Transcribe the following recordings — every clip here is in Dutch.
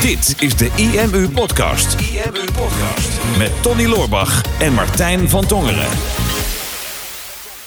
Dit is de IMU Podcast. IMU Podcast. Met Tony Loorbach en Martijn van Tongeren.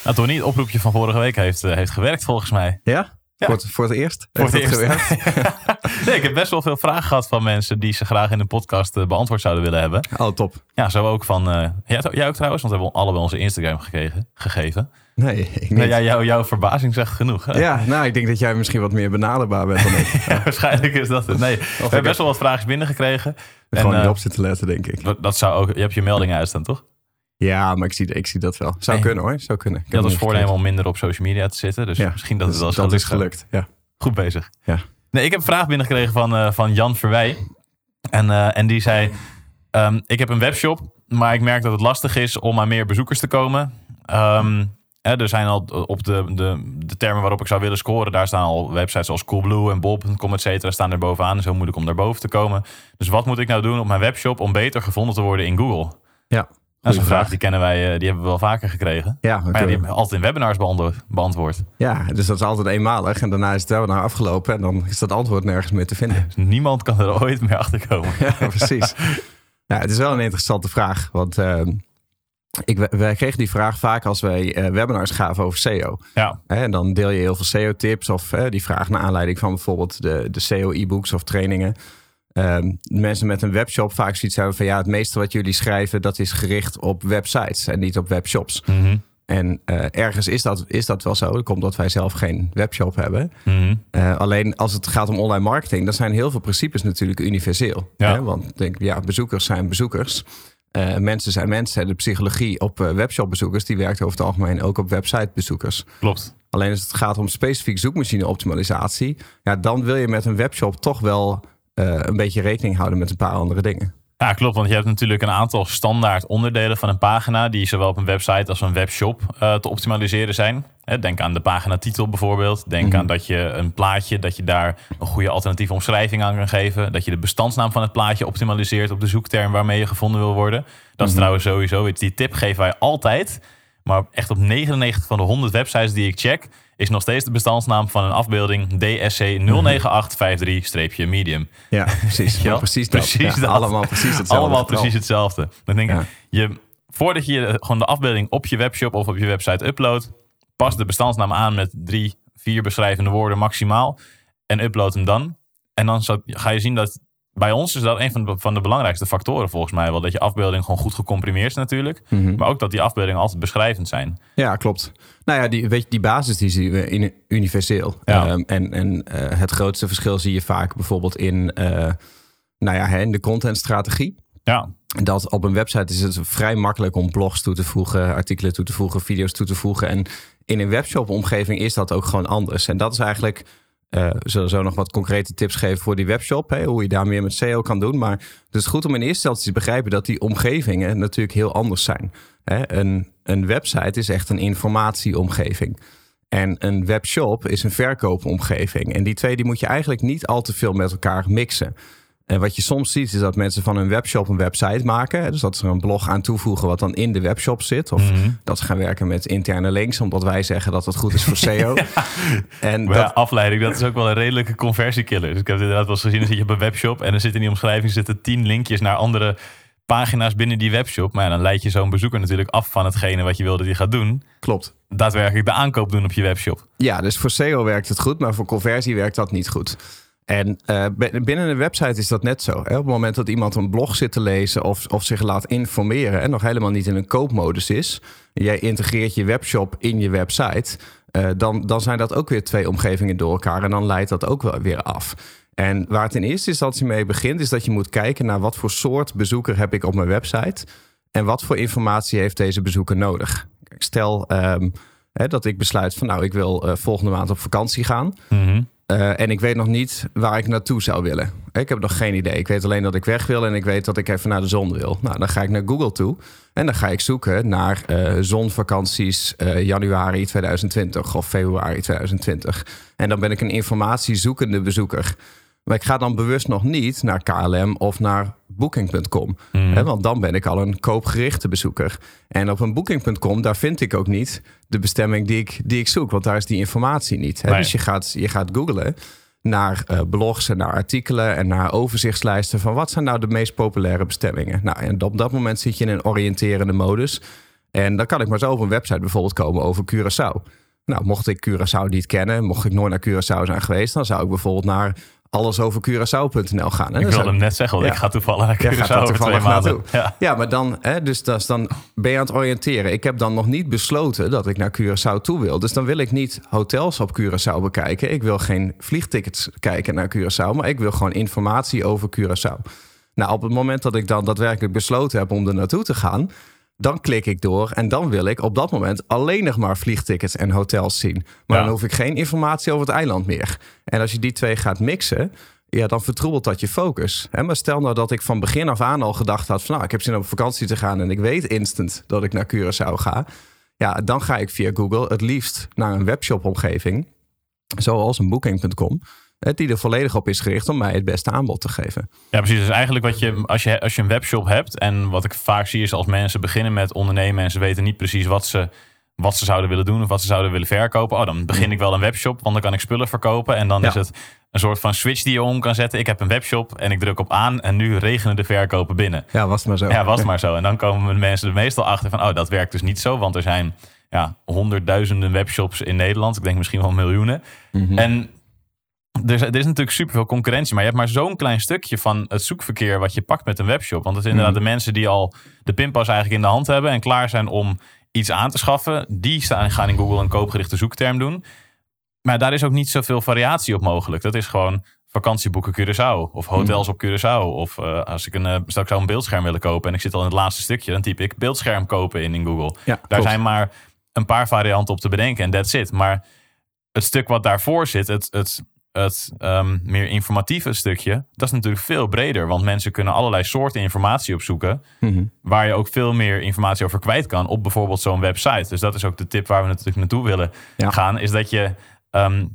Nou, Tony, het oproepje van vorige week heeft, eh, heeft gewerkt volgens mij. Ja? Ja. Voor, het, voor het eerst? Voor het eerst. nee, ik heb best wel veel vragen gehad van mensen die ze graag in de podcast eh, beantwoord zouden willen hebben. Oh, top. Ja, zo ook van. eh, jij, jij ook trouwens, want we hebben allebei onze Instagram gekregen, gegeven. Nee, ik niet. Nee, ja, jou, jouw verbazing zegt genoeg. hè? Ja, nou, ik denk dat jij misschien wat meer benaderbaar bent dan ik. Ja, waarschijnlijk is dat het. Nee, we hebben heb- best wel wat vragen binnengekregen. En, Gewoon niet eh, op zitten letten, denk ik. dat- dat zou ook. Je hebt je meldingen uitstaan, toch? Ja, maar ik zie, ik zie dat wel. Zou Nee. kunnen hoor, zou kunnen. Ik Dat is voordeel om minder op social media te zitten. Dus Ja, misschien dat het wel eens dat is gelukt. Ja. Goed bezig. Ja. Nee, ik heb een vraag binnengekregen van, eh, van Jan Verwij. En, eh, en die zei: ehm, Ik heb een webshop, maar ik merk dat het lastig is om aan meer bezoekers te komen. Ehm, hè, er zijn al op de, de, de termen waarop ik zou willen scoren, daar staan al websites zoals Coolblue en Bol.com, et cetera, staan er bovenaan. Het is heel moeilijk om daarboven te komen. Dus wat moet ik nou doen op mijn webshop om beter gevonden te worden in Google? Ja, Dat is een vraag, die kennen wij, eh, die hebben we wel vaker gekregen. Ja, Maar ja, die hebben we altijd in webinars beantwoord. ja, dus dat is altijd eenmalig. En daarna is het wel naar afgelopen. En dan is dat antwoord nergens meer te vinden. Dus niemand kan er ooit meer achter komen. Ja, precies. Ja, het is wel een interessante vraag. Want ehm, ik, wij kregen die vraag vaak als wij eh, webinars gaven over SEO. Ja, en dan deel je heel veel SEO-tips of eh, die vraag naar aanleiding van bijvoorbeeld de, de SEO-e-books of trainingen. Ehm, mensen met een webshop vaak zoiets hebben van ja, het meeste wat jullie schrijven, dat is gericht op websites en niet op webshops. Mhm. En eh, ergens is dat, is dat wel zo. Dat komt omdat wij zelf geen webshop hebben. Mhm. Eh, alleen als het gaat om online marketing, dan zijn heel veel principes natuurlijk universeel. Ja. Hè? Want denk, ja, bezoekers zijn bezoekers. Eh, mensen zijn mensen. De psychologie op webshopbezoekers, die werkt over het algemeen ook op websitebezoekers. klopt. Alleen als het gaat om specifiek zoekmachine-optimalisatie, ja, dan wil je met een webshop toch wel een beetje rekening houden met een paar andere dingen. Ja, klopt. Want je hebt natuurlijk een aantal standaard onderdelen van een pagina... die zowel op een website als een webshop eh, te optimaliseren zijn. Denk aan de paginatitel bijvoorbeeld. Denk aan dat je een plaatje, dat je daar een goede alternatieve omschrijving aan kan geven. Dat je de bestandsnaam van het plaatje optimaliseert op de zoekterm waarmee je gevonden wil worden. Dat is trouwens sowieso iets. Die tip geven wij altijd. Maar echt op 99 van de 100 websites die ik check... is nog steeds de bestandsnaam van een afbeelding DSC 09853-medium. Ja, precies. Wel? precies dat. Precies Ja, dat. Allemaal precies hetzelfde. Allemaal precies hetzelfde. Dan denk ik, Ja. je, voordat je gewoon de afbeelding op je webshop of op je website uploadt, pas de bestandsnaam aan met drie, vier beschrijvende woorden maximaal en upload hem dan. En dan zou- ga je zien dat bij ons is dat een van de, van de belangrijkste factoren volgens mij wel. Dat je afbeelding gewoon goed gecomprimeerd is natuurlijk. Mhm. Maar ook dat die afbeeldingen altijd beschrijvend zijn. Ja, klopt. Nou ja, die, weet je, die basis die zien we in, universeel. Ja. Ehm, en en eh, het grootste verschil zie je vaak bijvoorbeeld in, eh, nou ja, in de contentstrategie. Ja, Dat op een website is het vrij makkelijk om blogs toe te voegen, artikelen toe te voegen, video's toe te voegen. En in een webshop-omgeving is dat ook gewoon anders. En dat is eigenlijk. We zullen zo nog wat concrete tips geven voor die webshop. Hè, hoe je daar meer met SEO kan doen. Maar het is goed om in eerste instantie te begrijpen dat die omgevingen natuurlijk heel anders zijn. Hè, een, een website is echt een informatieomgeving. En een webshop is een verkoopomgeving. En die twee die moet je eigenlijk niet al te veel met elkaar mixen. En wat je soms ziet is dat mensen van een webshop een website maken. Dus dat ze er een blog aan toevoegen wat dan in de webshop zit. Of Mhm. dat ze gaan werken met interne links. Omdat wij zeggen dat het goed is voor SEO. En maar dat, ja, afleiding, dat is ook wel een redelijke conversiekiller. Dus ik heb het inderdaad wel eens gezien, dan zit je op een webshop en dan zit in die omschrijving zitten tien linkjes naar andere pagina's binnen die webshop. Maar ja, dan leid je zo'n bezoeker natuurlijk af van hetgene wat je wil dat hij gaat doen. klopt. Daadwerkelijk de aankoop doen op je webshop. Ja, dus voor SEO werkt het goed, maar voor conversie werkt dat niet goed. En eh, binnen een website is dat net zo. Op het moment dat iemand een blog zit te lezen of, of zich laat informeren en nog helemaal niet in een koopmodus is, jij integreert je webshop in je website, eh, dan, dan zijn dat ook weer twee omgevingen door elkaar en dan leidt dat ook wel weer af. En waar het in eerste instantie mee begint, is dat je moet kijken naar wat voor soort bezoeker heb ik op mijn website en wat voor informatie heeft deze bezoeker nodig. Stel ehm, hè, dat ik besluit van nou, ik wil eh, volgende maand op vakantie gaan. Mhm. Eh, en ik weet nog niet waar ik naartoe zou willen. Ik heb nog geen idee. Ik weet alleen dat ik weg wil en ik weet dat ik even naar de zon wil. Nou, dan ga ik naar Google toe en dan ga ik zoeken naar eh, zonvakanties eh, januari 2020 of februari 2020. En dan ben ik een informatiezoekende bezoeker. Maar ik ga dan bewust nog niet naar KLM of naar Booking.com. Hè, want dan ben ik al een koopgerichte bezoeker. En op een Booking.com, daar vind ik ook niet de bestemming die ik, die ik zoek. Want daar is die informatie niet. Hè? Nee. Dus je gaat, je gaat googlen. naar uh, blogs en naar artikelen en naar overzichtslijsten van wat zijn nou de meest populaire bestemmingen. Nou, en op dat moment zit je in een oriënterende modus. En dan kan ik maar zo op een website bijvoorbeeld komen over Curaçao. Nou, mocht ik Curaçao niet kennen, mocht ik nooit naar Curaçao zijn geweest, dan zou ik bijvoorbeeld naar alles over Curaçao.nl gaan. En ik wilde hem net zeggen, want ik ga toevallig naar Curaçao ja, over twee maanden. Ja. ja, maar dan, hè, dus, dus dan ben je aan het oriënteren. Ik heb dan nog niet besloten dat ik naar Curaçao toe wil. Dus dan wil ik niet hotels op Curaçao bekijken. Ik wil geen vliegtickets kijken naar Curaçao, maar ik wil gewoon informatie over Curaçao. Nou, op het moment dat ik dan daadwerkelijk besloten heb om er naartoe te gaan, dan klik ik door en dan wil ik op dat moment alleen nog maar vliegtickets en hotels zien. Maar dan hoef ik geen informatie over het eiland meer. En als je die twee gaat mixen, ja, dan vertroebelt dat je focus. Maar stel nou dat ik van begin af aan al gedacht had van nou, ik heb zin om op vakantie te gaan en ik weet instant dat ik naar Curaçao ga. Ja, dan ga ik via Google het liefst naar een webshop omgeving, zoals een booking.com die er volledig op is gericht om mij het beste aanbod te geven. Ja, precies. Dus eigenlijk wat je, als je, als je een webshop hebt, en wat ik vaak zie is als mensen beginnen met ondernemen en ze weten niet precies wat ze, wat ze zouden willen doen of wat ze zouden willen verkopen. Oh, dan begin ik wel een webshop, want dan kan ik spullen verkopen. En dan is het een soort van switch die je om kan zetten. Ik heb een webshop en ik druk op aan en nu regenen de verkopen binnen. Ja, was het maar zo. Ja, was het maar zo. En dan komen mensen er meestal achter van, oh, dat werkt dus niet zo, want er zijn ja, honderdduizenden webshops in Nederland. Ik denk misschien wel miljoenen. Mhm. En er is, er is natuurlijk superveel concurrentie, maar je hebt maar zo'n klein stukje van het zoekverkeer wat je pakt met een webshop. Want het is inderdaad mhm. de mensen die al de pinpas eigenlijk in de hand hebben en klaar zijn om iets aan te schaffen. Die staan, gaan in Google een koopgerichte zoekterm doen. Maar daar is ook niet zoveel variatie op mogelijk. Dat is gewoon vakantieboeken Curaçao of hotels mhm. op Curaçao. Of uh, als ik een, uh, stel ik zou een beeldscherm willen kopen en ik zit al in het laatste stukje, dan typ ik beeldscherm kopen in in Google. Ja, daar zijn maar een paar varianten op te bedenken en that's it. Maar het stuk wat daarvoor zit, het, het het ehm, meer informatieve stukje, dat is natuurlijk veel breder. Want mensen kunnen allerlei soorten informatie opzoeken. Mhm. Waar je ook veel meer informatie over kwijt kan op bijvoorbeeld zo'n website. Dus dat is ook de tip waar we natuurlijk naartoe willen gaan. Is dat je ehm,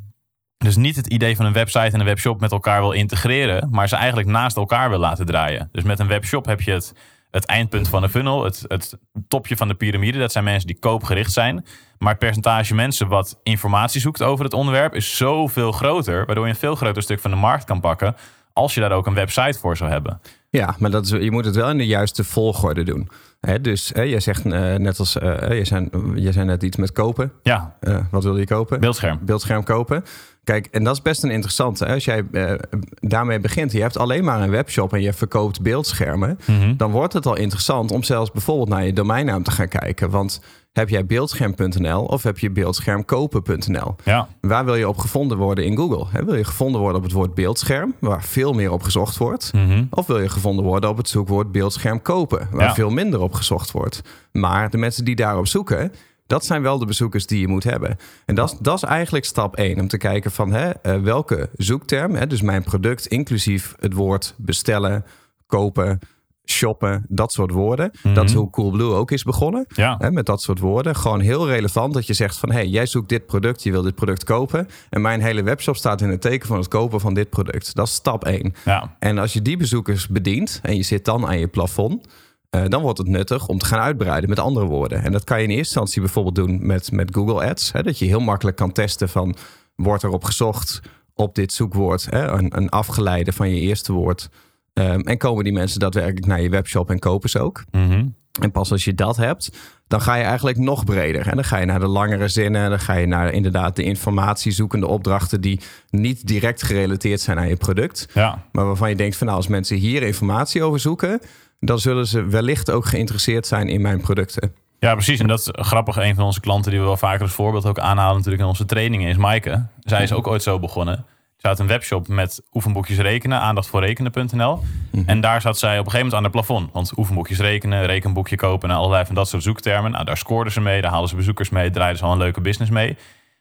dus niet het idee van een website en een webshop met elkaar wil integreren. Maar ze eigenlijk naast elkaar wil laten draaien. Dus met een webshop heb je het het eindpunt van de funnel, het, het topje van de piramide. Dat zijn mensen die koopgericht zijn. Maar het percentage mensen wat informatie zoekt over het onderwerp is zoveel groter, waardoor je een veel groter stuk van de markt kan pakken. Als je daar ook een website voor zou hebben. Ja, maar dat is, je moet het wel in de juiste volgorde doen. He, dus hè, jij zegt uh, net als uh, je, zijn, je zei net iets met kopen. Ja. Uh, wat wil je kopen? Beeldscherm. Beeldscherm kopen. Kijk, en dat is best een interessante. Als jij uh, daarmee begint, je hebt alleen maar een webshop en je verkoopt beeldschermen, mhm. dan wordt het al interessant om zelfs bijvoorbeeld naar je domeinnaam te gaan kijken. Want heb jij beeldscherm.nl of heb je beeldschermkopen.nl? Ja. Waar wil je op gevonden worden in Google? He, wil je gevonden worden op het woord beeldscherm, waar veel meer op gezocht wordt? Mhm. Of wil je gevonden worden op het zoekwoord beeldscherm kopen, waar veel minder op gezocht wordt? Maar de mensen die daarop zoeken, dat zijn wel de bezoekers die je moet hebben. En dat, dat is eigenlijk stap 1. Om te kijken van hè, uh, welke zoekterm, hè, dus mijn product, inclusief het woord bestellen, kopen, shoppen, dat soort woorden. Dat is mhm. hoe Coolblue ook is begonnen. Ja. Hè, met dat soort woorden. Gewoon heel relevant dat je zegt van... hey, jij zoekt dit product, je wil dit product kopen. En mijn hele webshop staat in het teken van het kopen van dit product. Dat is stap 1. Ja. En als je die bezoekers bedient en je zit dan aan je plafond... Eh, dan wordt het nuttig om te gaan uitbreiden met andere woorden. En dat kan je in eerste instantie bijvoorbeeld doen met, met Google Ads. Hè, dat je heel makkelijk kan testen van... wordt erop gezocht op dit zoekwoord... Hè, een, een afgeleide van je eerste woord... Ehm, en komen die mensen daadwerkelijk naar je webshop en kopen ze ook. Mhm. En pas als je dat hebt, dan ga je eigenlijk nog breder. En dan ga je naar de langere zinnen. Dan ga je naar inderdaad de informatiezoekende opdrachten die niet direct gerelateerd zijn aan je product. Ja. Maar waarvan je denkt van nou, als mensen hier informatie over zoeken, dan zullen ze wellicht ook geïnteresseerd zijn in mijn producten. Ja, precies. En dat is grappig. Een van onze klanten die we wel vaker als voorbeeld ook aanhalen natuurlijk in onze trainingen is Maaike. Zij is ook ooit zo begonnen. Ze had een webshop met oefenboekjes rekenen, aandacht voor rekenen.nl. Mhm. En daar zat zij op een gegeven moment aan de plafond. Want oefenboekjes rekenen, rekenboekje kopen en allerlei van dat soort zoektermen. Nou, daar scoorden ze mee, daar haalden ze bezoekers mee, draaiden ze al een leuke business mee.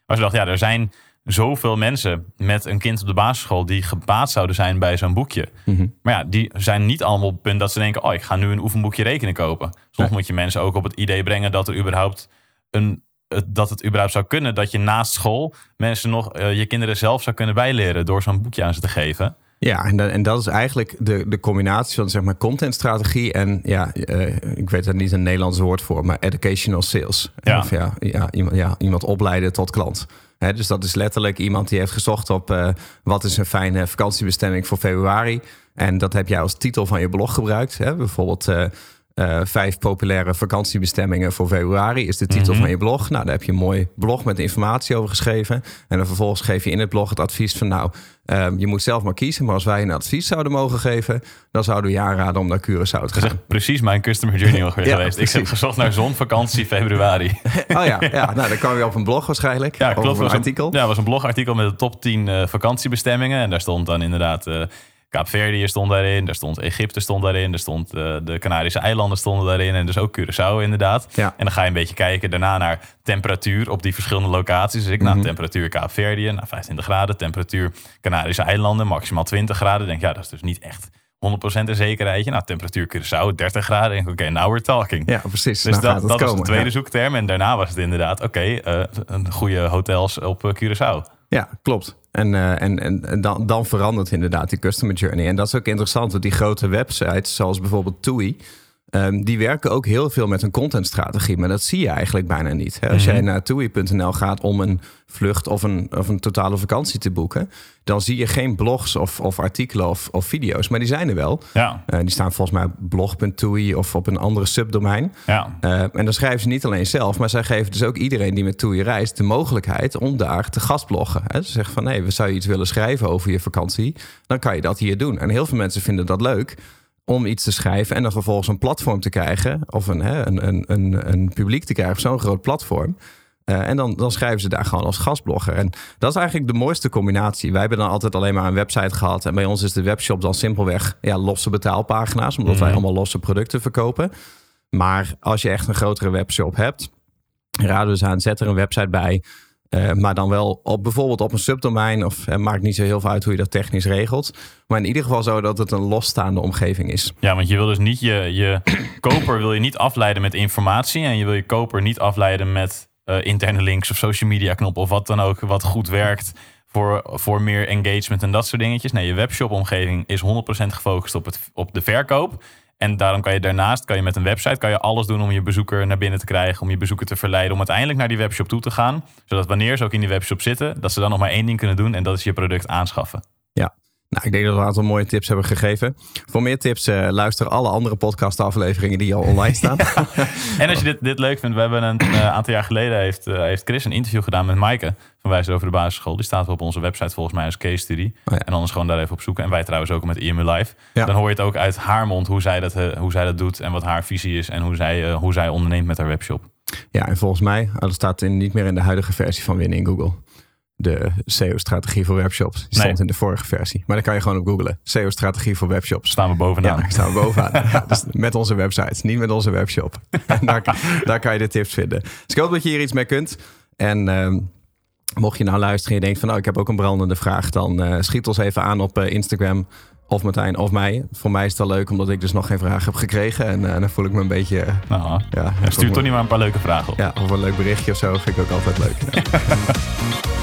Maar ze dacht, ja, er zijn zoveel mensen met een kind op de basisschool die gebaat zouden zijn bij zo'n boekje. Mhm. Maar ja, die zijn niet allemaal op het punt dat ze denken: oh, ik ga nu een oefenboekje rekenen kopen. Soms moet je mensen ook op het idee brengen dat er überhaupt een dat het überhaupt zou kunnen dat je naast school mensen nog uh, je kinderen zelf zou kunnen bijleren door zo'n boekje aan ze te geven. Ja, en, en dat is eigenlijk de, de combinatie van zeg maar contentstrategie en ja, uh, ik weet er niet een Nederlands woord voor, maar educational sales. Ja. Of ja, ja, iemand, ja, iemand opleiden tot klant Dus dat is letterlijk iemand die heeft gezocht op eh, wat is een fijne vakantiebestemming voor februari. En dat heb jij als titel van je blog gebruikt. Hè? Bijvoorbeeld eh, eh, vijf populaire vakantiebestemmingen voor februari is de titel Mhm. van je blog. Nou, daar heb je een mooi blog met informatie over geschreven. En dan vervolgens geef je in het blog het advies van nou, ehm, je moet zelf maar kiezen. Maar als wij een advies zouden mogen geven, dan zouden we je aanraden om naar Curaçao te Dat is gaan. precies mijn customer journey ongeveer Ja, geweest. Ik heb gezocht naar zonvakantie februari. Oh ja, ja nou dan kwam je op een blog waarschijnlijk. Ja, klopt. op een was artikel. Ja, was een blogartikel met de top 10 eh, vakantiebestemmingen. En daar stond dan inderdaad eh Kaapverdië stond daarin. Daar stond Egypte stond daarin. Er stond eh, de Canarische eilanden stonden daarin. En dus ook Curaçao inderdaad. Ja. En dan ga je een beetje kijken daarna naar temperatuur op die verschillende locaties. Dus ik, Mhm. nou, temperatuur Kaapverdië, nou, 25 graden. Temperatuur Canarische eilanden, maximaal 20 graden. Denk, ja, dat is dus niet echt 100% een zekerheidje. Nou, temperatuur Curaçao, 30 graden. Denk, oké, now we're talking. Ja, precies. Dus Nou dat, was de tweede Ja. zoekterm. En daarna was het inderdaad, oké, eh, een goede hotels op eh, Curaçao. Ja, klopt. En, eh, en, en, en dan, dan verandert inderdaad die customer journey. En dat is ook interessant, want die grote websites, zoals bijvoorbeeld TUI, ehm, die werken ook heel veel met een contentstrategie. Maar dat zie je eigenlijk bijna niet. Hè? Als Mhm. jij naar TUI.nl gaat om een vlucht of een, of een totale vakantie te boeken, dan zie je geen blogs of, of artikelen of, of video's. Maar die zijn er wel. Ja, Eh, die staan volgens mij op blog.tui of op een andere subdomein. ja. Uh, en dan schrijven ze niet alleen zelf, maar zij geven dus ook iedereen die met TUI reist de mogelijkheid om daar te gastbloggen. Hè? Ze zeggen van nee, we zou je iets willen schrijven over je vakantie, dan kan je dat hier doen. En heel veel mensen vinden dat leuk om iets te schrijven en dan vervolgens een platform te krijgen of een, hè, een, een, een, een publiek te krijgen zo'n groot platform. Uh, en dan, dan schrijven ze daar gewoon als gastblogger. En dat is eigenlijk de mooiste combinatie. Wij hebben dan altijd alleen maar een website gehad. En bij ons is de webshop dan simpelweg ja, losse betaalpagina's. Omdat wij Mhm. allemaal losse producten verkopen. Maar als je echt een grotere webshop hebt, raden we ze aan, zet er een website bij. Uh, maar dan wel op, bijvoorbeeld op een subdomein. Of het maakt niet zo heel veel uit hoe je dat technisch regelt. Maar in ieder geval zo dat het een losstaande omgeving is. Ja, want je wil dus niet je, je koper wil je niet afleiden met informatie. En je wil je koper niet afleiden met uh, interne links of social media knoppen of wat dan ook. Wat goed werkt voor, voor meer engagement en dat soort dingetjes. Nee, je webshop omgeving is 100% gefocust op, het, op de verkoop. En daarom kan je daarnaast kan je met een website kan je alles doen om je bezoeker naar binnen te krijgen, om je bezoeker te verleiden, om uiteindelijk naar die webshop toe te gaan. Zodat wanneer ze ook in die webshop zitten, dat ze dan nog maar één ding kunnen doen en dat is je product aanschaffen. Ja, nou, ik denk dat we een aantal mooie tips hebben gegeven. Voor meer tips uh, luister alle andere podcastafleveringen die al online staan. en als je dit, dit leuk vindt, we hebben een uh, aantal jaar geleden heeft, uh, heeft Chris een interview gedaan met Maaike van Wijzer over de basisschool. Die staat op onze website volgens mij als case study. Oh ja. En anders gewoon daar even op zoeken. En wij trouwens ook met IMU Live. Ja. Dan hoor je het ook uit haar mond hoe zij dat, hoe zij dat doet en wat haar visie is en hoe zij, hoe zij onderneemt met haar webshop. Ja, en volgens mij, dat staat in, niet meer in de huidige versie van Winnen in Google. De SEO-strategie voor webshops. Die stond Nee. in de vorige versie. Maar dan kan je gewoon op googlen. SEO-strategie voor webshops. Staan we bovenaan. Ja, daar staan we bovenaan. ja, dus met onze website, niet met onze webshop. Daar, daar kan je de tips vinden. Dus ik hoop dat je hier iets mee kunt. En ehm, mocht je nou luisteren en je denkt van... nou, ik heb ook een brandende vraag... dan eh, schiet ons even aan op eh, Instagram of Martijn of mij. Voor mij is het wel leuk, omdat ik dus nog geen vraag heb gekregen. En eh, dan voel ik me een beetje... Nou, ja, stuur toch niet maar een paar leuke vragen op. Ja, of een leuk berichtje of zo vind ik ook altijd leuk. Ja.